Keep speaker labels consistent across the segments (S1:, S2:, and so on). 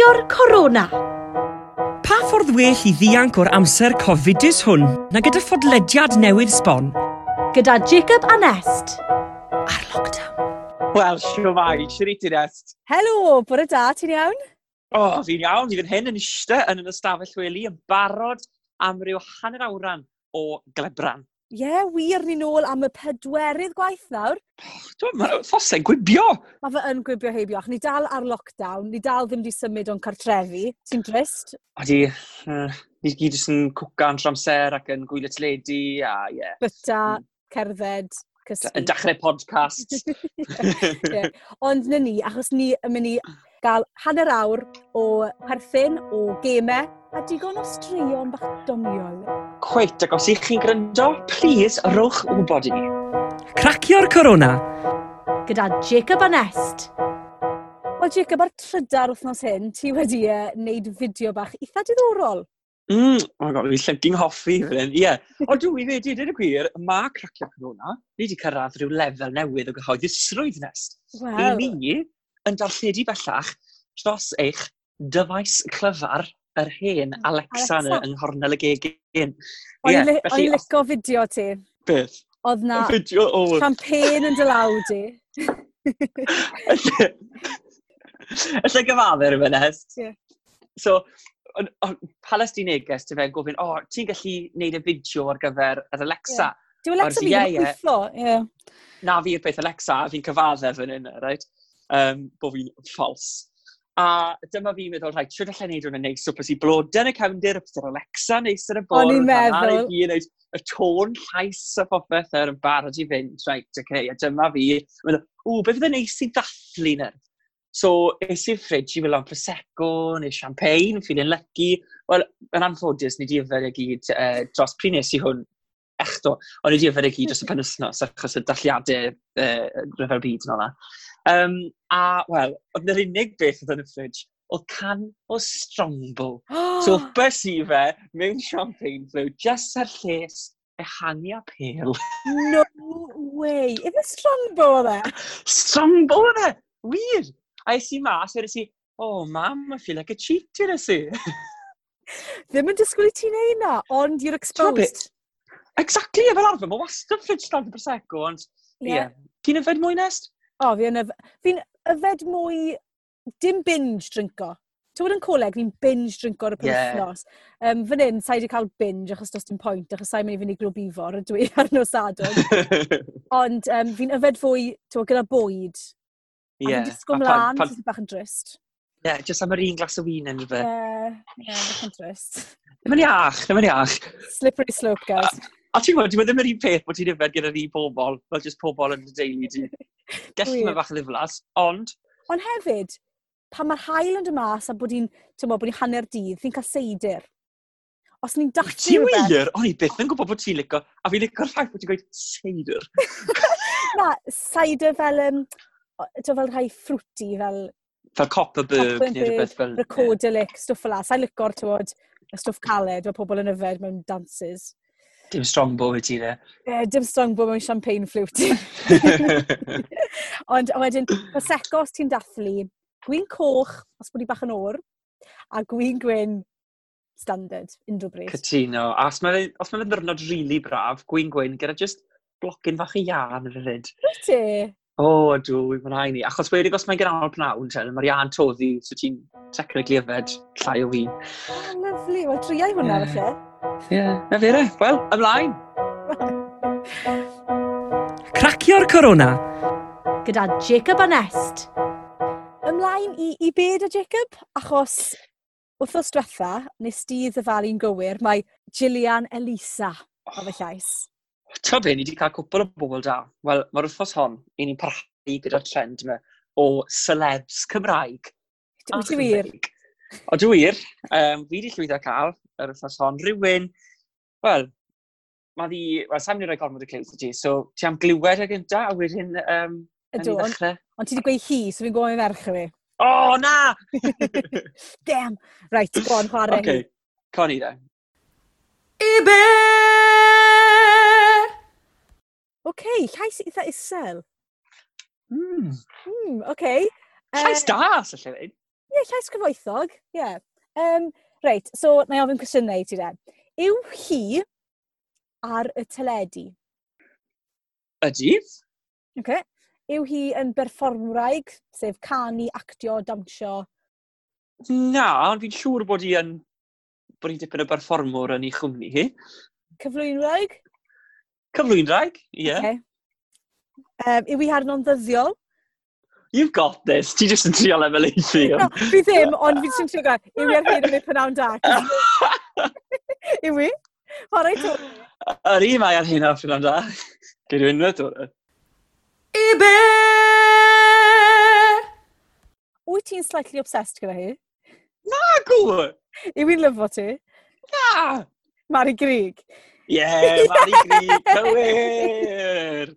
S1: Peidio corona.
S2: Pa ffordd well i ddianc o'r amser cofidus hwn na gyda ffodlediad newydd sbon?
S1: Gyda Jacob a Nest. Ar lockdown.
S3: Wel, siwmai, siwriti Nest.
S4: Helo, bore da, ti'n iawn?
S3: O, oh, fi'n iawn. Ni fy hyn yn eistedd yn yn ystafell weli yn barod am ryw hanner awran o glebran.
S4: Ie, yeah, wir ni nôl am y pedwerydd gwaith nawr.
S3: Dwi'n meddwl, thosau'n gwibio.
S4: Mae fe yn gwibio heibio, ni dal ar lockdown, ni dal ddim di symud o'n cartrefi. Ti'n drist?
S3: Odi, uh, ni gyd jyst yn cwca yn tramser ac yn gwylio teledu, a ie. Yeah.
S4: Byta, mm. cerdded, cysgu.
S3: Yn dechrau podcast.
S4: yeah. Ond na ni, achos ni yn mynd i gael hanner awr o perthyn, o gemau, a digon o straeon bach doniol
S3: cweit, ac os ych chi'n gryndo, please rwch wybod i ni.
S2: Cracio'r corona.
S1: Gyda Jacob Anest.
S4: Wel Jacob, ar trydar wythnos hyn, ti wedi e, wneud fideo bach eitha diddorol.
S3: Mm, oh my god, fi llygyng hoffi fan hyn, ie. Yeah. O dwi wedi, dyn y gwir, mae cracio'r corona, ni wedi cyrraedd rhyw lefel newydd o gyhoeddusrwydd nest.
S4: Wel.
S3: I ni, yn darlledu bellach dros eich dyfais clyfar yr hen mm,
S4: Alexa,
S3: Alexa. yng Nghornel y Gegin.
S4: O'n yeah, li
S3: felly...
S4: licio fideo ti.
S3: Beth?
S4: Oedd na
S3: fideo, oh.
S4: champagne yn dylaw di.
S3: Alla gyfadder yn fynes.
S4: Yeah.
S3: So, palas di neges ti fe gofyn, o, oh, ti'n gallu neud y fideo ar gyfer yr Alexa?
S4: Yeah. Dyw
S3: Alexa
S4: fi yn gweithio, ie.
S3: Na fi'r peth Alexa, fi'n cyfadde fan hyn, right? Um, bo fi'n ffals. A dyma fi'n meddwl, rhaid, siwr allan neud hwnna neis, so pwys i yn y cefndir, a pwys Alexa neis yn y bwrdd.
S4: O'n i'n meddwl.
S3: i neud y tôn llais a popeth er yn barod i fynd, rhaid, oce, okay, a dyma fi. Mae'n meddwl, ww, beth fydd yn neis i ddathlu na? So, es i'r ffridge i fel o'n Prosecco, neu champagne, feeling lucky. Wel, yn anffodus, ni di yfed y gyd uh, dros pryd nes i hwn echto. O'n i di yfed y gyd dros y penwthnos, achos y dalliadau uh, rhyfel byd yn o'na. Um, a, wel, oedd yr unig beth oedd yn y fridge, oedd can o Strongbow. so, bys i fe, mewn champagne flow, just ar lles ehangio pêl.
S4: no way! Ife Strongbow o e?
S3: Strongbow oedd e! Wir! A es i mas, eres i, oh mam, I feel like a cheater eres i.
S4: Ddim yn disgwyl i ti'n ei na, ond you're exposed.
S3: Exactly, fel arfer, mae wastad ffridge dan y Prosecco, ond... Ie.
S4: Yeah.
S3: yeah. Ti'n yfed mwy nest?
S4: O, fi yn yf... Fi'n yfed mwy... Dim binge drinko. Ti'n bod yn coleg, fi'n binge drinko ar y
S3: penwthnos.
S4: Yeah. Um, fan hyn, sa'i wedi cael binge achos does dim pwynt, achos sa'i'n mynd i fynd i glwbifor ifor, dwi ar nos sadwn. Ond um, fi'n yfed fwy, tywed, gyda bwyd.
S3: Ie.
S4: Yeah.
S3: A fi'n disgwyl
S4: mlaen,
S3: pan...
S4: sy'n bach yn drist.
S3: Ie, yeah, just am yr un glas o wyn yn fe.
S4: Ie,
S3: yeah,
S4: yeah, bach yn drist.
S3: Ddim yn iach, ddim yn iach.
S4: Slippery slope, guys.
S3: A ti'n gwybod, e ddim yr un peth bod ti'n yfed gyda'r un pobol, fel jyst pobol yn y deulu ti. Gallu mae bach yn ddiflas, ond...
S4: Ond hefyd, pan mae'r hael yn dy mas a bod i'n bod i hanner dydd, fi'n cael seidr. Os ni'n
S3: dachlu
S4: rhywbeth...
S3: Ti wir? O'n i byth yn gwybod bod ti'n licio, a fi'n licio'r ffaith bod ti'n gweud seidr.
S4: Na, seidir fel, um, to fel rhai ffrwti, fel...
S3: Fel Copperberg, neu rhywbeth fel...
S4: Recordelic, stwff fel la. Sa'n licio'r, tywod, y stwff caled, mae pobl yn yfed mewn dances.
S3: Dim strongbow i ti dde.
S4: E, dim strongbow mewn champagne flute. Ond wedyn, prosecco os ti'n dathlu, gwyn coch, os bod i bach yn o'r, a gwyn gwyn standard, unrhyw bryd.
S3: Cytuno. A os mae'n ma ddyrnod rili really braf, gwyn gwyn, gyda just blocyn fach i ian yn fyd.
S4: Wyt ti?
S3: O, oh, dwi, mae'n rhaid ni. Achos wedi os mae'n gynnar pnawn, mae'r ian toddi, so ti'n technically yfed llai o fi.
S4: Oh, lovely. Wel, triau hwnna,
S3: yeah.
S4: falle.
S3: Ie, yeah. na fyrra. Wel, ymlaen.
S2: Cracio'r corona.
S1: Gyda Jacob a Nest.
S4: Ymlaen i, i bed o Jacob, achos wrthos diwetha, nes di ddyfalu'n gywir, mae Gillian Elisa o fy llais.
S3: Ta be, ni wedi cael cwpl o bobl da. Wel, mae'r wrthos hon, i ni'n parhau gyda'r trend yma o celebs Cymraeg.
S4: Wyt ti wir?
S3: O, dwi wir. Um, fi wedi llwyddo cael yr wythnos hon. Rhywun, wel, mae di, wel, sa'n mynd i roi gormod y clywed i ti, so ti am glywed y gynta, a wedyn um,
S4: Ydw, ond on ti wedi gweud hi, so fi'n gwybod mewn ferch i fi.
S3: O, oh, na!
S4: Damn! Right, go on, chwarae
S3: okay.
S4: hi.
S3: i da.
S2: Ibe!
S4: OK, llais eitha isel.
S3: Mm.
S4: Mm, OK.
S3: Llais uh, da, sy'n lle
S4: Ie, yeah, llais cyfoethog, ie. Yeah. Um, Reit, so na i ofyn cwestiynau i ti de. Yw hi ar y teledu?
S3: Ydy.
S4: Okay. Yw hi yn berfformwraig, sef canu, actio, dawnsio?
S3: Na, ond fi'n siŵr bod hi yn bod hi'n dipyn o berfformwr yn ei chwmni hi.
S4: Cyflwynraig?
S3: Cyflwynraig, ie. Yeah.
S4: Okay. Um, yw hi harno'n ddyddiol?
S3: you've got this. Ti jyst yn trio lefeleithu.
S4: No, fi ddim, ond fi jyst yn trio gael. Yw i ar hyn yn ei prynawn da. Yw i? Horai to.
S3: Yr un mae ar hyn o'r prynawn da. Geir yw unwaith o'r
S1: Ibe!
S4: Wyt ti'n slightly obsessed gyda hi?
S3: Na, gwyl!
S4: Yw i'n lyfo ti?
S3: Na!
S4: Mari Grig
S3: yeah, Mari Grig, cywir!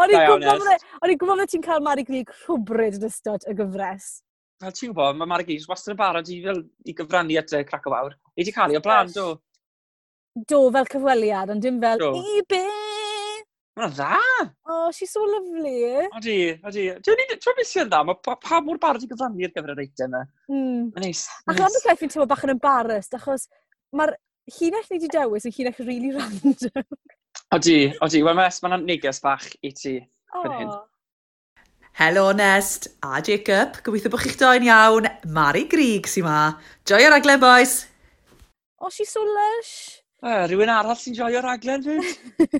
S4: O'n i'n gwybod e- bod ti'n cael Mari Grig rhwbryd yn ystod y gyfres.
S3: Fel ti'n gwybod, mae Mari Grig wastad yn barod i, fel, i gyfrannu at y crac o fawr. Ei di cael ei o blaen, do?
S4: Do, fel cyfweliad, ond dim fel,
S3: i
S4: be?
S3: Mae'n dda!
S4: Oh, she's so lovely.
S3: Odi, odi. Dwi'n ni, dwi'n beth sy'n dda, mae pa, pa mor barod i gyfrannu ar gyfer yr eitem e? yma.
S4: Mm.
S3: Mae'n neis.
S4: Ac am y peth fi'n teimlo bach yn embarrassed, achos mae'r llinell ni wedi dewis yn llinell really random.
S3: Odi, odi. Wel, mae ma neges bach i ti.
S4: Oh.
S1: Helo Nest a Jacob, gobeithio bod chi'ch doi'n iawn. Mari Grig sy'n ma. Joio'r aglen, boys!
S4: Oh, she's so lush!
S3: Uh, rhywun arall sy'n joio'r raglen fi?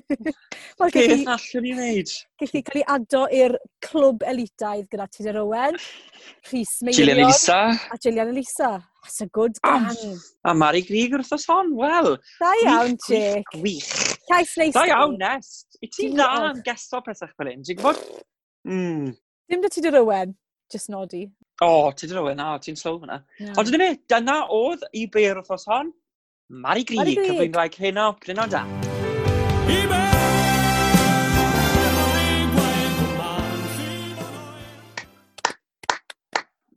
S4: Wel,
S3: Beth allwn ni wneud?
S4: Gallu cael ei ado i'r clwb elitaidd gyda Tudor Owen, Rhys Meirion...
S3: Gillian Elisa.
S4: A Gillian Elisa. That's a good
S3: ah,
S4: gang.
S3: A, a Mari Grig wrth os hon, wel.
S4: Da iawn,
S3: Jake. Gwych, gwych.
S4: Llais neis.
S3: Da iawn, Nest. I ti
S4: na
S3: am gesto pethach fel hyn, ti'n gwybod? Mm.
S4: Dim da Tudor Owen, just nodi.
S3: O, oh, Tudor Owen, a ti'n slow fyna.
S4: Yeah.
S3: Ond dyna fe, dyna oedd i beir wrth os hon. Mari Grig,
S4: Mari Grig.
S3: cyflwyn Gymraeg heno, Gryno da.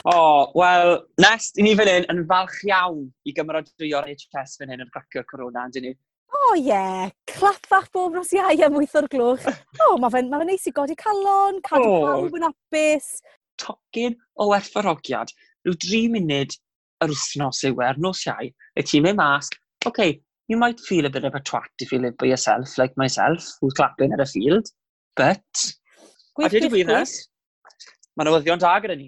S3: O, oh, wel, nest, i ni fan hyn yn falch iawn i gymrodwyo'r HHS fan hyn yn cracio'r corona, yn dyn ni.
S4: O oh, ie, yeah. clap fach bob nos iau am wyth o'r glwch. O, oh, mae fe'n ma fe neis i godi calon, cadw oh. pawb yn apus.
S3: Tocyn o werthfarogiad, rhyw dri munud yr wythnos yw er nos iau, y ti'n mynd mas okay, you might feel a bit of a twat if you live by yourself, like myself, who's clapping at a field, but... Gwyth, a dweud y gwynnes, mae newyddion da gyda ni.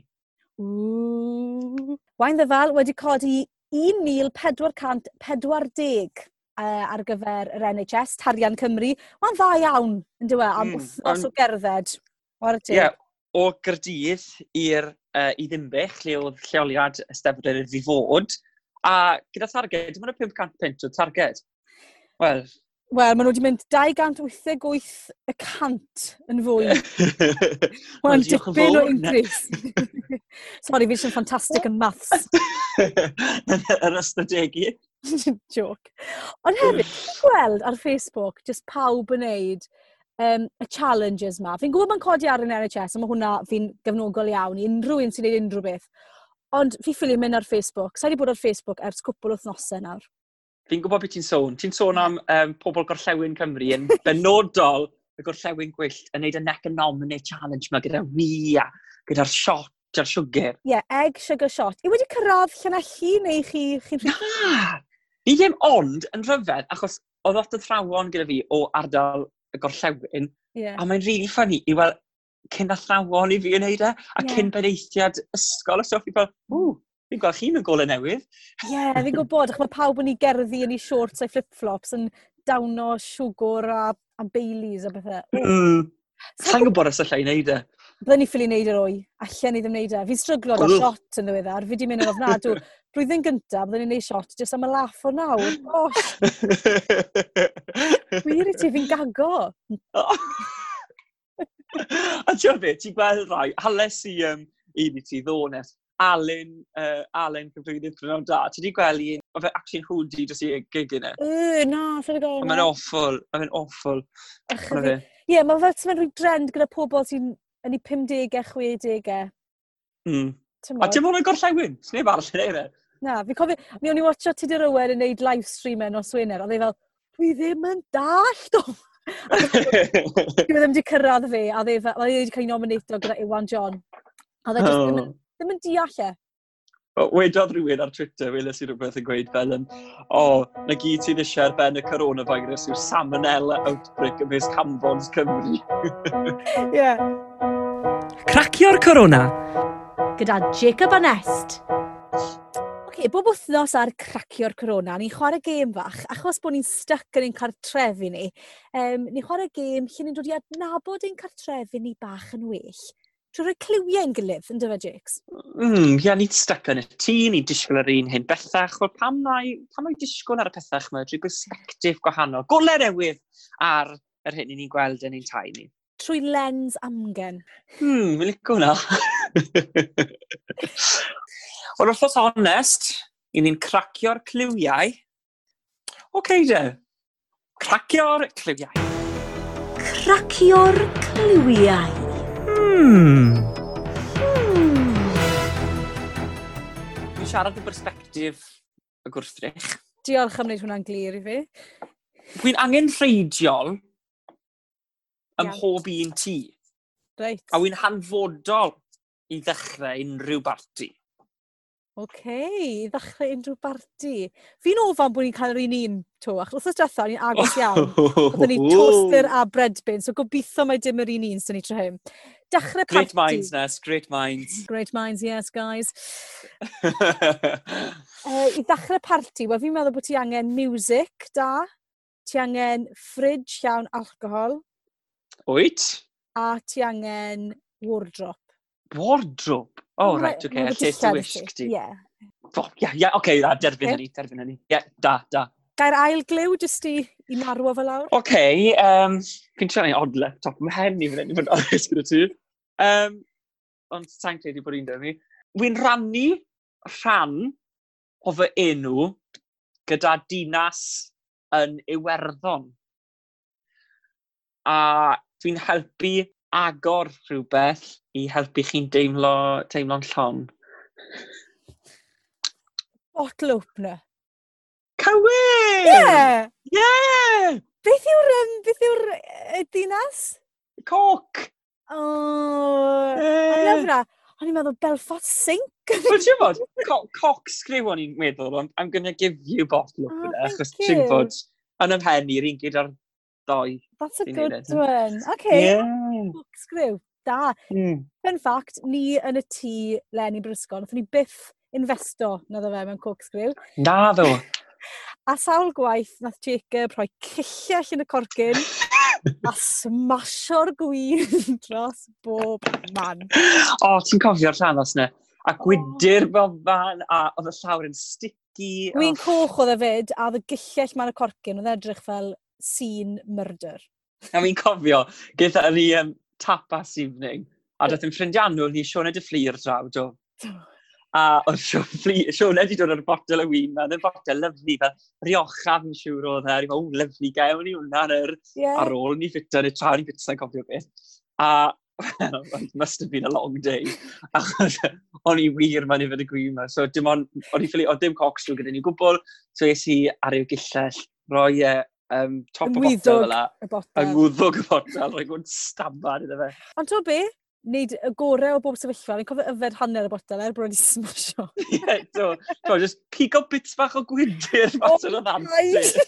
S4: Ww. Wain ddefal wedi codi 1,440 uh, ar gyfer yr NHS, Tarian Cymru. Mae'n dda iawn, yn dywe, am
S3: mm,
S4: wythnos o gerdded. O'r
S3: ti? yeah, o Gyrdydd i'r uh, i Ddimbych, lle oedd lleoliad Estebyr i fod, A gyda targed, dim ond y 500 pint o targed. Wel,
S4: Wel, maen nhw wedi mynd 288 y cant yn fwy. Mae'n dipyn o increase. Sorry, fi eisiau'n ffantastig yn maths.
S3: Yr ystadegu.
S4: Joke. Ond hefyd, gweld ar Facebook, just pawb yn neud um, y challenges ma. Fi'n gwybod mae'n codi ar yn NHS, a mae hwnna fi'n gefnogol iawn i unrhyw un sy'n neud unrhyw beth. Ond fi ffili mynd ar Facebook. Sa'i wedi bod ar Facebook ers cwpl o thnosau nawr.
S3: Fi'n gwybod beth ti'n sôn. Ti'n sôn am um, pobl gorllewin Cymru yn benodol y gorllewin gwyllt yn neud y neck and nominate challenge yma gyda wi a gyda'r shot a'r siwgr.
S4: Ie, yeah, egg, sugar shot. I wedi cyrraedd llanelli neu chi... chi...
S3: Na! Ni ddim ond yn rhyfedd, achos oedd lot o thrawon gyda fi o ardal y gorllewin,
S4: yeah.
S3: a mae'n rili really ffynnu i weld cyn athrawon i fi yn neud e, a
S4: yeah.
S3: cyn beneithiad ysgol, a stwff i fel, ww, fi'n gweld chi'n y golau newydd.
S4: Ie, yeah, fi'n gwybod, ach mae pawb yn ei gerddi yn ei shorts a'i flip-flops yn dawno siwgr a, a Baileys a bethau.
S3: Mm.
S4: Sa'n
S3: gwybod os allai wneud e?
S4: Byddwn ni ffili wneud yr o'i, allan i ddim wneud e. Fi'n stryglo
S3: o
S4: shot yn ddiweddar, fi di mynd yn ofnadw. Blwyddyn gyntaf, byddwn ni'n wneud shot jyst am y laff o nawr. Gosh! Wir i ti, fi'n gago!
S3: ti'n fe, ti'n gweld rai, hales i um, un i ti ddones, Alun, uh, Alun cyfrwynydd Prynhawn Da, ti wedi gweld un, o fe actually'n hwdi dros i gig yna.
S4: Yy, na, ffyr y
S3: gol. Mae'n awful, mae'n awful.
S4: Ie, mae fel ti'n mynd rhyw drend gyda pobl sy'n yn eu 50au, 60au.
S3: Mm. A ti'n fawr yn gorllewin, sy'n neb arall yn ei
S4: Na, fi cofio, mi o'n i watcho Tudur Owen yn neud live stream yn o Swener, a dde fel, dwi ddim yn dallt o Dwi ddim wedi cyrraedd fi, a dde, fe e wedi cael ei nominato gyda Iwan John. A e dde oh. ddim, ddim yn deall e.
S3: Wedodd rhywun ar Twitter, weles i rhywbeth yn gweud fel yn, o, oh, na gyd sydd eisiau ar ben y coronavirus yw salmonella outbreak ymysg Camfons Cymru.
S4: Ie. yeah.
S2: Cracio'r corona.
S4: Gyda Jacob Anest bob wythnos ar cracio'r corona, ni'n chwarae gêm fach, achos bod ni'n stuck yn ein cartrefi ni, um, ni'n chwarae gêm lle ni'n dod i adnabod ein cartrefi ni bach yn well. Trwy roi cliwiau yn gilydd, yn dyfa, Jakes?
S3: Mm, ia, ni'n stuck yn y tŷ, ni'n disgwyl yr un hyn bethach. Wel, pam mae, pam mae disgwyl ar y pethach yma, drwy bersbectif gwahanol, golau newydd ar yr hyn i ni'n gweld yn ein tai ni
S4: trwy lens amgen.
S3: Hmm, mi'n licio hwnna. O'r wrthos honest, i ni'n cracio'r cliwiau. Oce okay, de, cracio'r cliwiau.
S4: Cracio'r cliwiau.
S2: Hmm. hmm.
S3: Dwi'n siarad o perspektif y gwrthrych.
S4: Diolch am wneud hwnna'n glir i fi.
S3: Dwi'n angen rheidiol ym mhob un tŷ.
S4: Reit.
S3: A wy'n hanfodol i ddechrau unrhyw barti.
S4: Oce, i ddechrau unrhyw barti. Fi'n ofan bod ni'n cael yr un un to, achos wrth drethau ni'n agos iawn. Oedden ni toaster a breadbin, so gobeithio mae dim yr un un sy'n ni tre hyn. Dechrau parti.
S3: Great minds, Nes, great minds.
S4: Great minds, yes, guys. uh, I ddechrau parti, wel fi'n meddwl bod ti angen music, da. Ti angen fridge iawn alcohol.
S3: Wyt.
S4: A ti angen wardrobe.
S3: Wardrobe? Oh, right, oce, okay, a te ti wisg ti.
S4: Ie.
S3: Ie, ie, oce, da, derbyn hynny, derbyn hynny. Ie, da, da.
S4: Gair ail glyw jyst i, i marw o fel lawr?
S3: Oce, okay, um, fi'n trenu'n odle, top ym hen i fyny, fod oes gyda ti. Um, ond sa'n credu bod un dyma mi. Wy'n rannu rhan o fy enw gyda dinas yn Iwerddon. A dwi'n helpu agor rhywbeth i helpu chi'n deimlo, teimlo'n llon.
S4: Bottle opener.
S3: Cywir!
S4: Ie! Yeah. Ie!
S3: Yeah!
S4: Beth yw'r um, beth yw uh, dinas?
S3: Coc!
S4: O! Oh, yeah. O'n i'n meddwl Belfast Sink.
S3: Wel, ti'n bod, coc sgriw o'n i'n meddwl, ond I'm gonna give you bottle opener,
S4: oh,
S3: achos ti'n bod, yn ymhen i'r un gyda'r doi.
S4: That's a good
S3: reason.
S4: one. Okay.
S3: Yeah.
S4: Screw. Da.
S3: Mm.
S4: Fun fact, ni yn y tŷ Lenny Brysgol, nath ni byth investo, na ddo fe, mewn corkscrew.
S3: Na ddo.
S4: a sawl gwaith, nath Jacob rhoi cillell yn y corcyn a smasio'r gwyn dros bob man.
S3: O, oh, ti'n cofio'r llanos ne? A gwydyr oh. bob man, a oedd y llawr yn sticky.
S4: Gwyn
S3: oh.
S4: coch oedd y fyd, a oedd y gillell man y corcyn, oedd edrych fel scene murder.
S3: A fi'n cofio, gyda ni um, tapas evening, a dath yn ffrindiannol ni Sione de Fflir draw, do. A oedd Sione wedi dod o'r botel y wyn, mae'n botel lyflu, fel riochaf yn siŵr oedd e, o, lyflu gael ni hwnna ar,
S4: yeah.
S3: ar ôl ni ffito, neu tra ni ffito, sa'n cofio beth. A well, it must have been a long day. Achos o'n i wir ma'n ifod y gwyn yma. So dim ond, o'n i ffili, o, dim cocs drwy gyda ni gwbl. So es i ar i'w gillell, roi e um, top y botel fel yna.
S4: Yng
S3: ngwddwg y botel, rhaid gwrdd stabad iddo fe.
S4: Ond to be, wneud y gorau o bob sefyllfa, fi'n cofio yfed hanner y botel er bod wedi smasho.
S3: Ie, yeah, do. Do, just pigo bits bach o gwydr mas yn y oh ddansi.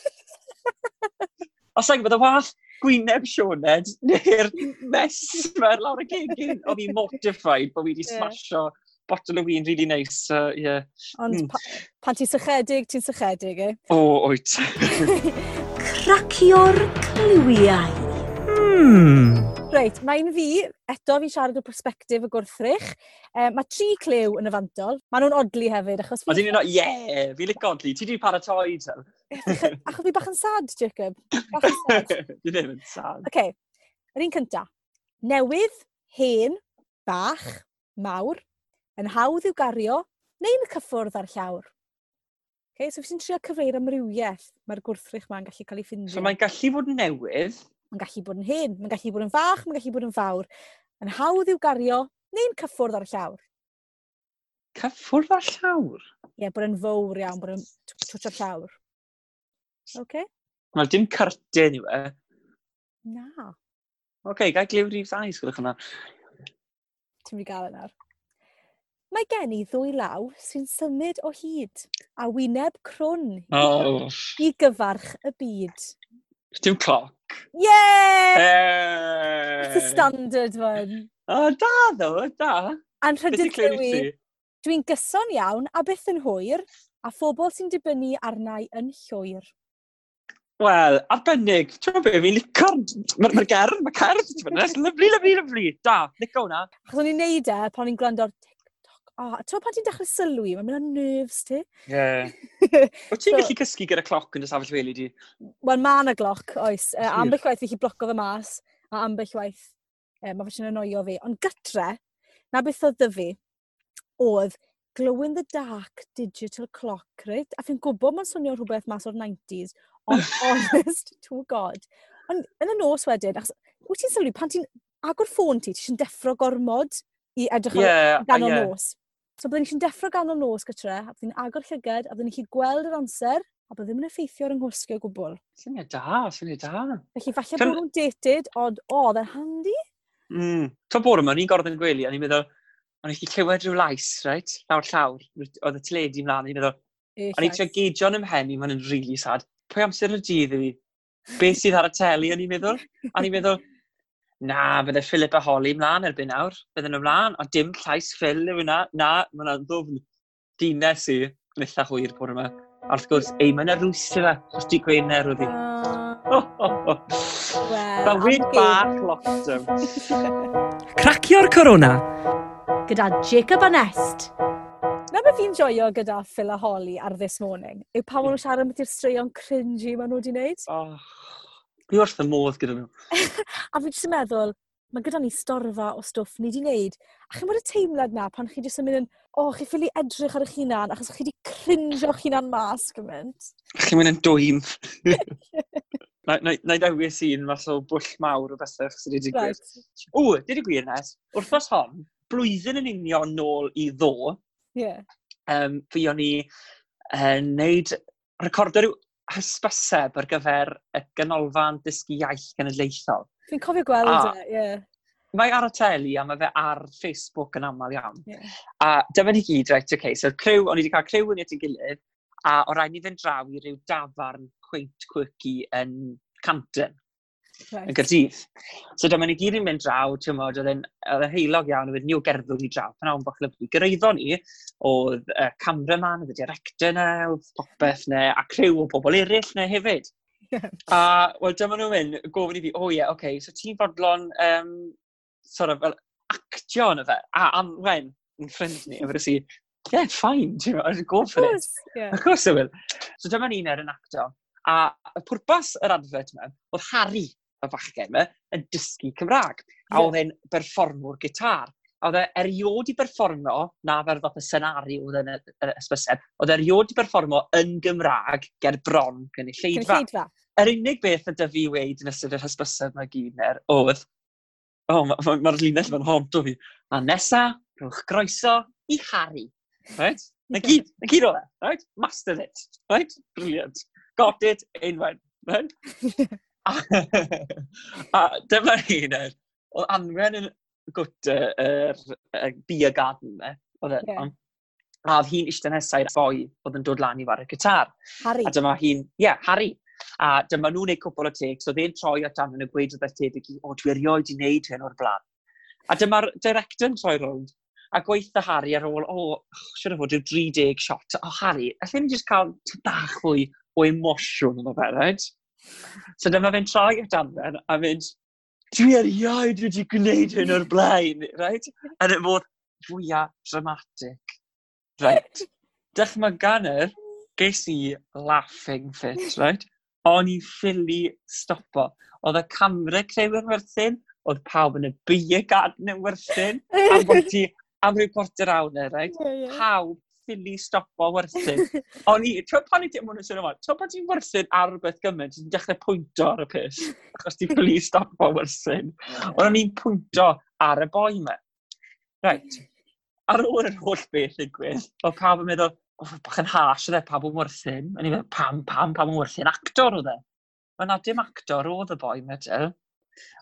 S3: Os ag bod y wall gwyneb Sioned neu'r mes mae'r lawr y gegin, o fi mortified bod wedi smasho botel o wyn really nice. Uh, yeah.
S4: Ond
S3: mm.
S4: pa, pan ti'n sychedig, ti'n sychedig, eh?
S3: O, oh, oed
S4: cracio'r cliwiau.
S2: Hmm.
S4: Reit, mae'n fi, eto fi'n siarad o perspektif y gwrthrych. E, mae tri clyw yn y fantol. Maen nhw'n odli hefyd, achos fi...
S3: Oedden nhw'n... Ie, fi lic odli. Ti di paratoi, tel.
S4: Achos fi bach yn sad, Jacob. Bach yn sad.
S3: Di ddim yn sad.
S4: Oce, okay. yr un cynta. Newydd, hen, bach, mawr, yn hawdd i'w gario, neu'n cyffwrdd ar llawr? Okay, so fi sy'n trio cyfeir amrywiaeth mae'r gwrthrych ma'n gallu cael ei ffindio.
S3: So mae'n gallu fod yn newydd.
S4: Mae'n gallu bod yn hen, mae'n gallu bod yn fach, mae'n gallu bod yn fawr. Yn hawdd i'w gario, neu'n cyffwrdd ar y llawr.
S3: Cyffwrdd ar llawr?
S4: Ie, yeah, bod yn fawr iawn, bod yn twtio'r llawr. Okay?
S3: Wel, dim cartyn yw e.
S4: Na.
S3: Oce, okay, gael glyw'r i ddau, sgwrwch hwnna.
S4: Ti'n mynd i gael e yna. Mae gen i ddwy law sy'n symud o hyd a wyneb crwn
S3: oh.
S4: i gyfarch y byd.
S3: Dim cloc.
S4: Yay!
S3: Hey!
S4: It's a standard one.
S3: O, oh, da ddo, da.
S4: A'n rhydydd
S3: Dewi,
S4: dwi'n gyson iawn a byth yn hwyr, a phobl sy'n dibynnu arnau yn llwyr.
S3: Wel, arbennig. Ti'n gwybod beth, fi'n licor... Mae'r ma gerdd, mae'r cerdd. Lyflu, lyflu, lyflu. Da, lico hwnna.
S4: Achos o'n i'n neud e pan o'n i'n gwrando ar oh, ti'n pan ti'n dechrau sylwi, mae'n mynd o nerves ti.
S3: Ie. Yeah. Wyt ti'n
S4: so,
S3: gallu cysgu gyda cloc yn ystafell weli di?
S4: Wel, mae yna gloc, oes. Uh, ambell waith fi chi bloco fy mas, a ambell waith uh, mae fe'n annoio fi. Ond gytre, na beth oedd fi, oedd glow in the dark digital clock, right? A fi'n gwybod mae'n swnio rhywbeth mas o'r 90s, ond honest to god. Ond yn y nos wedyn, achos, wyt ti'n sylwi, pan ti'n agor ffôn ti, ti'n deffro gormod i edrych
S3: yeah,
S4: ar ganol
S3: o yeah.
S4: nos. So byddwn ni'n deffro ganol nos gytre, a byddwn ni'n agor llyged, a byddwn ni'n gweld yr amser, a byddwn ddim yn effeithio ar yng nghwsgio gwbl.
S3: Syniad da, syniad da.
S4: Felly falle
S3: Can...
S4: bod nhw'n dated, ond o, oh, dda'n handi.
S3: Mm. To bore yma, ni'n gorfod yn gwely, a ni'n meddwl, o'n i'n clywed rhyw lais, right? Lawr llawr, oedd y teledu mlaen, ni'n meddwl, o'n i'n trio yn ymhen i, mae'n rili really sad. Pwy amser y dydd i fi? Beth sydd ar y teli, o'n i'n meddwl? A ni'n meddwl, na, bydde Philip a Holly mlaen erbyn nawr, bydden nhw mlaen, ond dim llais Phil yw na, na, mae'n ddwfn dines i, nillach hwyr pwyr yma. A wrth gwrs, ei, mae'n arwys i fe, os di gwener oedd hi. Fel
S4: wyn
S3: bach lockdown.
S2: Cracio'r corona.
S4: Gyda Jacob a Nest. Na beth fi'n joio gyda Phil a Holly ar This Morning yw pa maen nhw'n hmm. siarad am beth yw'r straeon cringy maen nhw wedi wneud.
S3: Oh. Dwi wrth y modd gyda nhw.
S4: a fi jyst yn meddwl, mae gyda ni storfa o stwff ni wedi wneud. A chi'n bod y teimlad na pan chi jyst yn mynd yn, o, oh, chi ffili edrych ar eich hunan achos chi wedi cringio'ch hunan mas gymaint.
S3: Chi'n mynd yn dwym. Na i dewis un fath o bwll mawr o bethau sydd wedi digwydd.
S4: Right.
S3: O, dyd i gwir nes, wrthnos hon, blwyddyn yn union nôl i ddo,
S4: yeah.
S3: um, fi o'n i uh, neud recordio rhyw hysbyseb ar gyfer y ganolfan dysgu iaith genedlaethol.
S4: Fi'n cofio gweld e, ie.
S3: Mae ar y teli a mae fe ar Facebook yn aml iawn.
S4: Yeah.
S3: A dyma ni gyd, right, okay, so crew, o'n i wedi cael crew yn at ei gilydd, a o rhaid ni fynd draw i ryw dafarn cweint cwyci yn Canton
S4: right.
S3: yn Gyrdydd. So dyma ni gyd yn mynd draw, ti'n modd, oedd yn heilog iawn, oedd ni o gerddwg i draw. Pan awn bach lyflu. Gyrwyddo ni, oedd uh, cameraman, oedd y director na, oedd popeth na, a crew o bobl eraill na hefyd.
S4: Yeah.
S3: A, wel, dyma nhw'n mynd, gofyn i fi, o oh, ie, yeah, oce, okay, so ti'n fodlon, um, sort of, fel, actio yn y fe, a am wen, yn ffrind ni, a fyrwys i, yeah, fine, ti'n modd, go for it.
S4: Yeah.
S3: Of course I will. So dyma ni'n er yn actio. A y pwrpas yr advert yma, oedd Harry y fachgen yma yn dysgu Cymraeg. A oedd e'n berfformwr gitar. A oedd e eriod i berfformio, na fel fath o senari oedd yn yr ysbyseb, oedd e eriod i berfformio yn Gymraeg ger bron gynulleidfa.
S4: Gynulleidfa.
S3: Yr unig beth y dyfu i weid yn ystod yr hysbysau yma gyner oedd, o, oh, mae'r ma, ma linell fan hont o fi, a nesa, rhwch groeso i Harry. Right? Na gyd, na gyd o e. Right? Mastered it. Right? Brilliant. Got it, unwaith. Right? a a dyma un er, Oedd anwen yn gwt yr er, er, beer garden me. Oedd e. Yeah. A oedd hi'n eistedd nesau'r boi oedd yn dod lan i war y gytar.
S4: Harry.
S3: A dyma hi'n, ie, yeah, Harry. A dyma nhw'n neud cwpl o takes, so dde'n troi at anfon y gweud rhywbeth tebyg i, o, dwi erioed i wneud hyn o'r blaen. A dyma'r director yn troi rownd, a gweitha Harry ar ôl, o, oh, siwr o fod yw 30 shot. O, Harry, allai ni jyst cael bach fwy o emosiwn yn o fe, right? So dyma fe'n troi at Amber a mynd, dwi erioed wedi gwneud hyn o'r blaen, right? Yn y modd fwyaf dramatic. Right? Dychmyganer, ges i laughing fit, right? O'n i'n ffili stopo. Oedd y camera creu yn werthyn, oedd pawb yn y bu y gadn yn werthyn, am bod ti am ryw quarter awr, e, right?
S4: Yeah, yeah.
S3: Pawb ffili stopo werthin. O'n i, ti'n pan i ddim yn sôn yma, ti'n pan ti'n werthin ar rhywbeth gymaint, ti'n dechrau pwynto ar y pys, achos ti'n ffili stopo werthin. O'n i'n pwynto ar y boi me. Right. Ar ôl yr holl beth ddigwydd, o pawb yn meddwl, o, bach yn hash oedd e, pawb yn werthyn. O'n i'n meddwl, pam, pam, pam yn werthyn. Actor oedd e. Wel na, dim actor oedd y boi meddwl.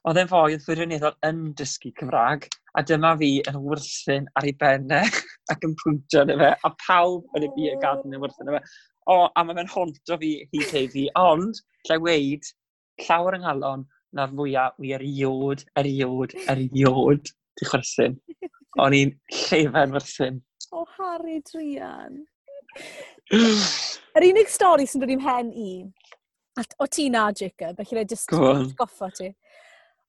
S3: Oedd e'n fwy yn ffurfioneddol yn dysgu Cymraeg, a dyma fi yn wrthyn ar ei bennau e, ac yn pwyntio yna fe, a pawb yn y bu gadw yn wrthyn yna fe. O, a mae fe'n honto fi hyd heddi, ond, lle weid, llawer yng Nghalon, na'r fwyaf, wy eriod, eriod, eriod, ti chwerthin. O'n i'n llefen wrthyn.
S4: O, Harry Drian. Yr unig stori sy'n dod i'n hen i, o ti na, Jacob, felly
S3: rhaid jyst
S4: goffa ti.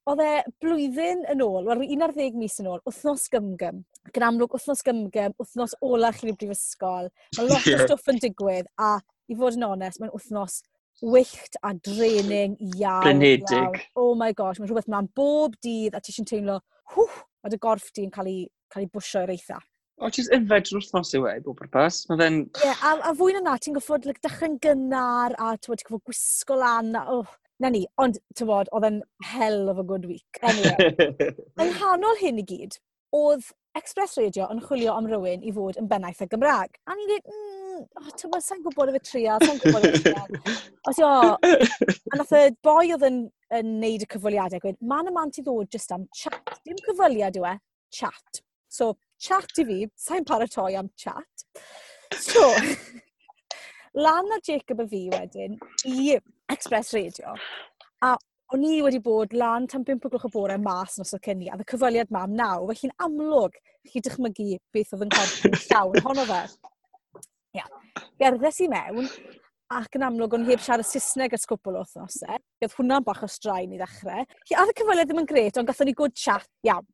S4: Oedd e blwyddyn yn ôl, wel, 11 mis yn ôl, wythnos gymgym. Ac yn amlwg, wythnos gymgym, wythnos ola chi'n ei brifysgol. Mae lot yeah.
S3: o
S4: stwff yn digwydd, a i fod yn onest, mae'n wythnos wyllt a draining iawn. Brenedig. Oh my gosh, mae'n rhywbeth mae'n bob dydd a ti eisiau teimlo, hwff, mae dy gorff di'n cael ei, cael ei bwysio i'r eitha.
S3: O, ti'n yfed drwy'r wythnos e, i wei, bob pwrpas. Mae fe'n...
S4: Ie, yeah, a, a fwy na na, ti'n goffod like, dechrau'n gynnar a ti'n goffod gwisgo lan. A, oh, na ni, ond, tywod, oedd e'n hell of a good week. Anyway, yng nghanol hyn i gyd, oedd Express Radio yn chwilio am rywun i fod yn bennaeth y Gymraeg. A ni'n dweud, mm, oh, tywod, sa'n gwybod efo tria, sa'n gwybod efo tria. Os o, a nath y boi oedd yn, yn neud y cyfweliadau, gweud, man y man ti ddod just am chat. Dim cyfweliad yw e, chat. So, chat i fi, sa'n paratoi am chat. So, Lan a Jacob a fi wedyn i Express Radio. A o'n i wedi bod lan tan 5 o gloch y bore mas nos o cynni, a y cyfweliad mam naw, felly'n amlwg chi dychmygu beth oedd yn corff llawn honno fe. Ia, gerddes i mewn, ac yn amlwg o'n heb siarad Saesneg ys cwpl o thnosau. Oedd hwnna'n bach o straen i ddechrau. Ia, a y cyfweliad ddim yn gret, ond gatho ni good chat iawn.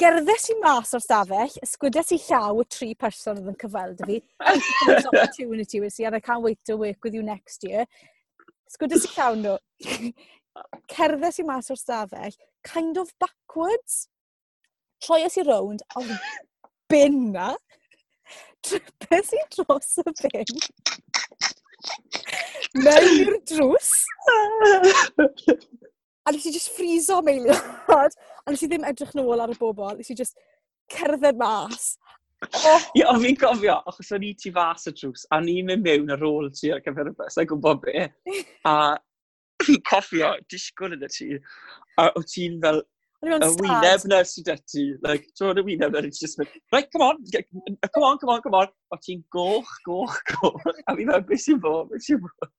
S4: Gerddes i mas o'r stafell, ysgwydes i llaw y tri person oedd yn cyfweld fi. this opportunity was and I can't wait to work with you next year. Ysgwyddes i llaw nhw. Cerddes i mas o'r stafell, kind of backwards. Troes i rownd, a bin na. Tripes i dros y bin. Mewn i'r drws. A nes i just ffriso meiliad. A nes i ddim edrych nôl ar y bobl. Nes i just cerdded mas. Oh.
S3: Ie, ond fi'n cofio, achos o'n i ti fas y drws, a ni'n mynd mewn ar ôl ti ar gyfer y bus, a gwybod be. A fi'n cofio, disgwyl yn y ti, a o ti'n fel, y wyneb na sydd ti, like, ti'n y wyneb na, it's just mynd, right, come on, get, come on, come on, come on. O ti'n goch, goch, goch, a fi'n meddwl, beth sy'n bod, beth sy'n bod.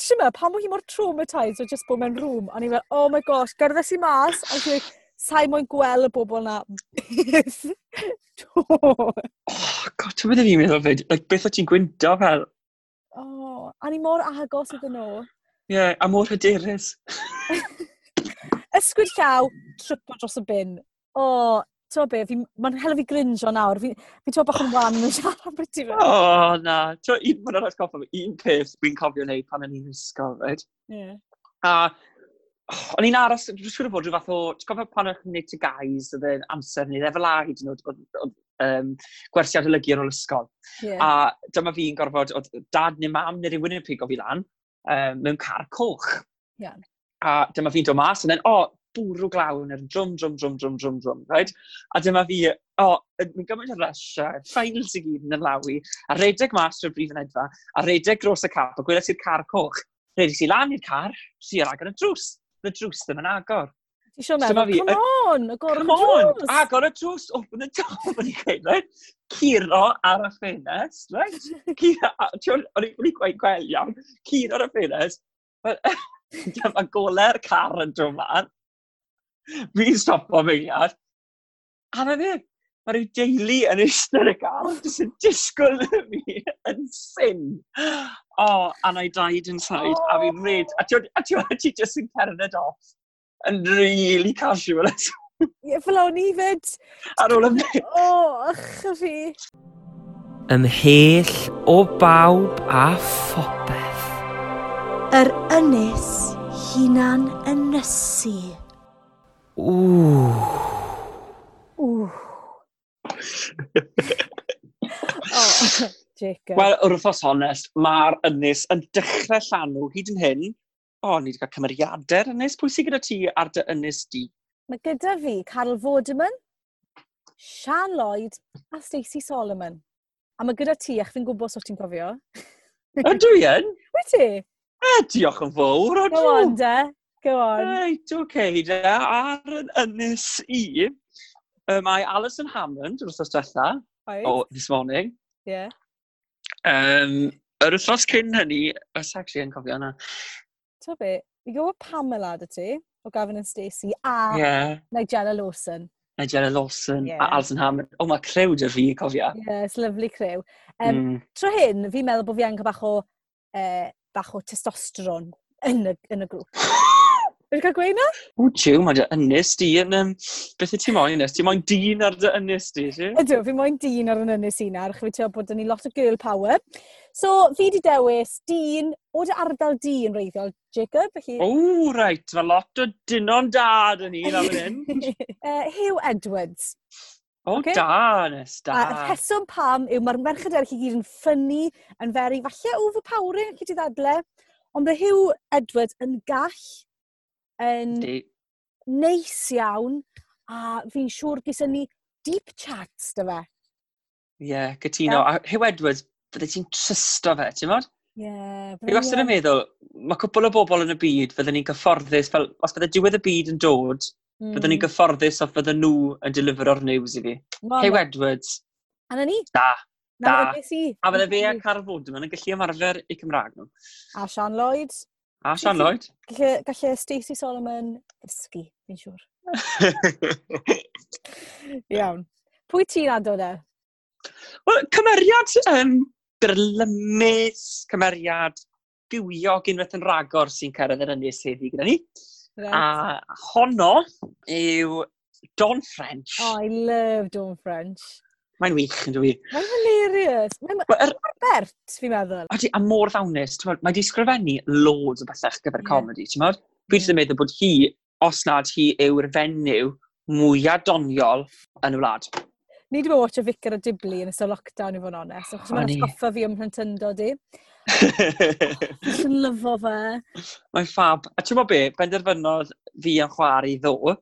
S4: Ti'n meddwl, pan bod hi mor traumatised o just bod mewn rŵm, a ni fel, oh my gosh, gerddes i mas, a ti'n sa'i moyn gweld y bobl na.
S3: oh, god, ti'n meddwl fi'n meddwl fyd, like, beth o ti'n gwynta fel?
S4: Oh, a ni mor agos iddyn nhw.
S3: Ie, yeah, a mor hyderus.
S4: Ysgwyd llaw, trypo dros y bin. O, oh, ti'n be, fi, mae'n hel fi grinjo nawr, fi, fi ti'n bach yn wan yn siarad am beth
S3: i
S4: fe.
S3: O, oh, na, ti'n un, mae'n rhaid goffa, un peth fi'n cofio wneud pan o'n i'n ysgol, fyd.
S4: Yeah.
S3: A, oh, o'n i'n aros, dwi'n siŵr o fod rhyw fath o, ti'n cofio pan o'ch wneud neud ty gais, oedd e'n amser ni, efo lai, dyn nhw, um, gwersiad olygu ar ôl ysgol.
S4: Yeah.
S3: A dyma fi'n gorfod, oedd dad neu mam neu rhywun yn pigo fi lan, um, mewn car coch.
S4: Yeah.
S3: A dyma fi'n dod mas, and then, o, oh, bwrw glaw yn yr er drwm, drwm, drwm, drwm, drwm, drwm, right? A dyma fi, o, oh, yn gymaint o russia, ffail i gyd yn y lawi, a redeg mas o'r brif yn edfa, a redeg gros y cap, a gwylais i'r car coch. Redeg i lan i'r car, si ar agor y drws. Y drws ddim yn agor.
S4: Ti'n
S3: siw
S4: meddwl,
S3: fi,
S4: come on,
S3: agor y
S4: drws.
S3: agor y drws, open the door, bod ni'n gweud, right? Curo ar y ffenest, right? Curo, o'n i'n gweud gweld iawn, curo ar y ffenest. Mae gole'r car yn drwy man, Fi'n stopo meiad. A na fe, mae rhyw deulu yn eistedd y car, jyst yn disgwyl fi yn syn. O, oh, and I died inside, oh. a fi'n red. A ti ti jyst yn cerdded off yn really casual.
S4: Ie, fel o'n i fyd.
S3: Ar ôl yma.
S4: O, ych fi.
S2: Ymhell o bawb a phopeth.
S5: Yr ynys hunan ynysu.
S2: Ww.
S4: Ww. oh, Jacob.
S3: Wel, wrth os honest, mae'r ynys yn dechrau llanw hyd yn hyn. O, oh, ni wedi cael cymeriadau'r ynys. Pwy sy'n gyda ti ar dy ynys di?
S4: Mae gyda fi Carl Vorderman, Sian Lloyd a Stacey Solomon. A mae gyda ti, ach fi'n gwybod os ti'n cofio.
S3: Ydw i yn?
S4: Wyt ti?
S3: E, diolch yn fawr,
S4: Go on, dwi. Go on.
S3: Right, okay, de. Ar yn ynys i, um, mae Alison Hammond, yr wythnos diwetha,
S4: right.
S3: o This Morning.
S4: Yeah.
S3: Um, yr wythnos cyn hynny, ys actually yn cofio yna.
S4: To be, i gwybod Pamela dy ti, o Gavin and Stacey, a
S3: yeah.
S4: Nigella Lawson.
S3: Nigella Lawson
S4: yeah.
S3: a Alison Hammond. O, oh, mae crew dy fi, cofio.
S4: Yes, lovely crew. Um,
S3: mm.
S4: Tro hyn, fi'n meddwl bod fi angen bach o, uh, bach o testosteron yn y, yn y grŵp. Wedi cael gweud na?
S3: O, tiw, mae dy ynys di yn... Um, beth y ti moyn ynys? Ti moyn dyn ar dy ynys di, ti?
S4: Ydw, fi moyn dyn ar yn ynys un ar, Fi teimlo bod ni lot o girl power. So, fi di dewis dyn o dy ardal di yn reiddiol, Jacob. Felly...
S3: O, reit. Mae lot o dynon dad yn un am hyn.
S4: uh, Hugh Edwards.
S3: O,
S4: okay.
S3: da, nes, da.
S4: A rheswm pam yw mae'r merched eraill i gyd yn ffynnu, yn feri, falle overpowering, chi ti ddadle. Ond mae Hugh Edwards yn gall yn
S3: Di.
S4: neis iawn, a fi'n siŵr gysyn ni deep chats dy fe.
S3: Ie, yeah, cytuno. Yeah. A Hugh Edwards, fydde ti'n trysto fe, ti'n modd?
S4: Ie. Yeah,
S3: fi wastad yn meddwl, mae cwbl o bobl yn y byd, fydden ni'n gyfforddus, fel, os bydde diwedd y byd yn dod,
S4: mm.
S3: fydden ni'n gyfforddus os fydden nhw yn delivero'r news i fi. No, Hugh Edwards.
S4: A na ni?
S3: Da.
S4: Na,
S3: da. A fydde fe a Carl Fodman yn gallu ymarfer i Cymraeg nhw.
S4: A Sean Lloyd.
S3: A Sian Lloyd?
S4: Galle, galle Stacey Solomon ysgu, fi'n siŵr. Iawn. Pwy ti'n adod e?
S3: Wel, cymeriad um, byrlymus, cymeriad bywiog unwaith yn ragor sy'n cyrraedd yr ynnes heddi gyda ni.
S4: Right.
S3: A honno yw Don French.
S4: Oh, I love Don French.
S3: Mae'n wych, yn dwi.
S4: Mae'n hilarious. Mae'n er, bert, fi'n meddwl.
S3: Odi, a mor ddawnus. Mae di sgrifennu loads o bethau gyfer
S4: yeah.
S3: comedi, ti'n
S4: meddwl?
S3: Dwi yn meddwl bod hi, os nad hi yw'r fenyw mwyaf doniol yn y wlad.
S4: Ni wedi bod watch o Vicar a Dibli yn ystod lockdown i fod yn onest, achos mae'n atgoffa fi ym mhlentyndo di. Dwi'n lyfo fe.
S3: Mae'n ffab. A ti'n meddwl be, benderfynodd fi yn chwarae ddo,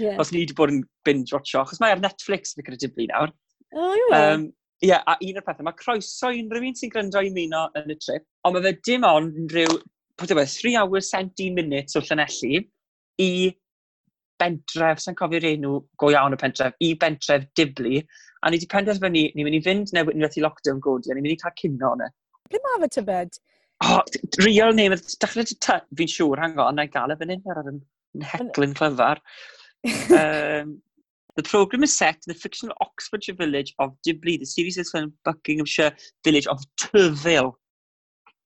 S4: yeah.
S3: os ni wedi bod yn binge watcho, achos mae ar Netflix Vicar a Dibli nawr.
S4: O, yw e?
S3: Um, Ie, yeah, a un o'r pethau, mae croeso unrhyw un sy'n gryndo i muno yn y trip, ond mae fe dim ond rhyw, pwyd efo, 3 hours 17 minutes o Llanelli i bentref, sa'n cofio'r enw go iawn y pentref, i bentref Dibli, a ni wedi penderfynu, ni'n mynd i fynd neu ni wedi lockdown godi, a ni'n mynd i cael cino yna. E.
S4: Ble mae fe tybed?
S3: O, oh, real name, dechrau ti ty, fi'n siŵr, hang on, na'i gael e fan hyn ar yr heglyn clyfar. um, The programme is set in the fictional Oxfordshire village of Dibley. The series is set in Buckinghamshire village of Turville.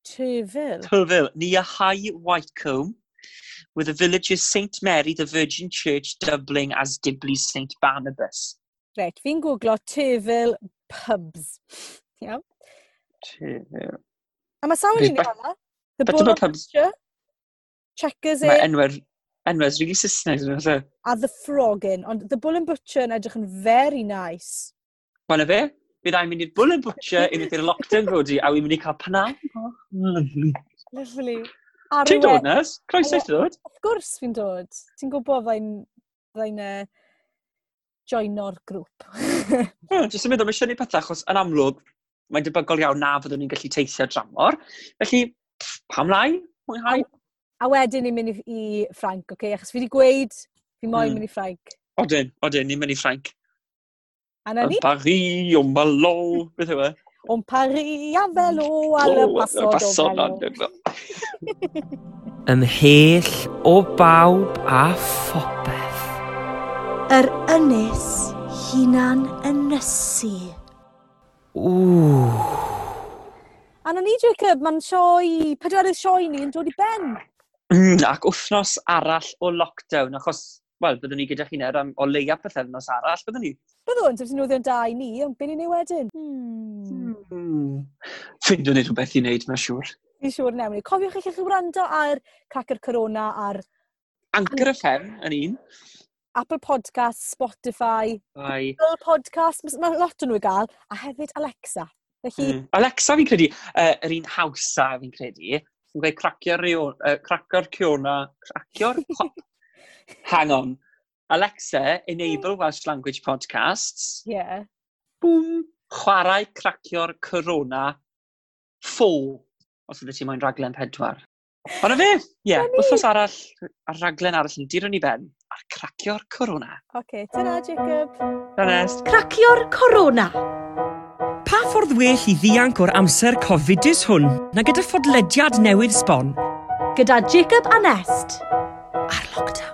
S4: Turville?
S3: Turville, near High Whitecombe, with the village's St Mary the Virgin Church doubling as Dibley's St Barnabas.
S4: Right, fi'n googlo Turville pubs. Iawn.
S3: Turville.
S4: A mae sawl un i hwnna? The Bull of Checkers.
S3: Mae enwau'r enwau really Saesneg.
S4: A The Frogin, ond The Bull and Butcher yn edrych yn very nice.
S3: Wel na fe, bydd i'n mynd i'r Bull and Butcher unwaith i'r lockdown godi, a wy'n mynd i cael panam. Oh. Lovely. Ti'n dod nes? Croeso ti'n dod?
S4: Wrth gwrs fi'n dod. Ti'n gwybod fe'n... fe'n... uh, e, joino'r grŵp.
S3: well, jyst yn meddwl, mae eisiau ni pethau, achos yn amlwg, mae'n debygol iawn na fyddwn ni'n gallu teithio dramor. Felly, pam lai? Mwynhau?
S4: A wedyn ni'n mynd i, i Ffranc, oce? Okay? Achos fi wedi gweud, fi moyn
S3: mm.
S4: mynd i Ffranc.
S3: Odyn, odyn, ni'n mynd i Ffranc.
S4: A na ni?
S3: Yn Paris, o'n malo, beth yw e?
S4: O'n Paris, a felo, a le pasod o felo.
S2: Ymhell o bawb a phopeth.
S5: Yr ynys hunan ynysu.
S2: Ww.
S4: A na ni, Jacob, mae'n sioi, pedwerydd sioi ni yn dod i ben.
S3: Mm, ac wythnos arall o lockdown, achos, wel, byddwn ni gyda chi'n er am o leia pethefnos arall, byddwn ni.
S4: Byddwn, sef nhw ddim da i ni, ond beth ni'n ei wedyn? Hmm.
S3: Hmm. Ffindiwn ni rhywbeth i wneud, mae'n siŵr.
S4: Fi'n siŵr newn ni. Cofiwch eich chi wrando ar Cacr Corona ar...
S3: Anchor FM yn un.
S4: Apple Podcast, Spotify,
S3: Ai.
S4: Google Podcast, mae lot o'n nhw i gael, a hefyd Alexa. Felly...
S3: Mm. Alexa fi'n credu, uh, yr un hawsa fi'n credu, yn gweud cracio'r uh, cracio'r ciona, cracio'r... Hang on. Alexa, enable Welsh language podcasts.
S4: Yeah.
S3: Boom. Chwarae cracio'r corona ffo, os ydych ti moyn raglen pedwar. Ond y fe, ie, yeah, wythnos arall, ar raglen arall yn diron i ben, ar cracio'r corona.
S6: Oce, okay, tyna Jacob.
S3: Dyna
S4: Cracio'r corona
S7: pa ffordd well i ddianc o'r amser cofidus hwn na gyda phodlediad newydd sbon?
S4: Gyda Jacob a Nest. Ar lockdown.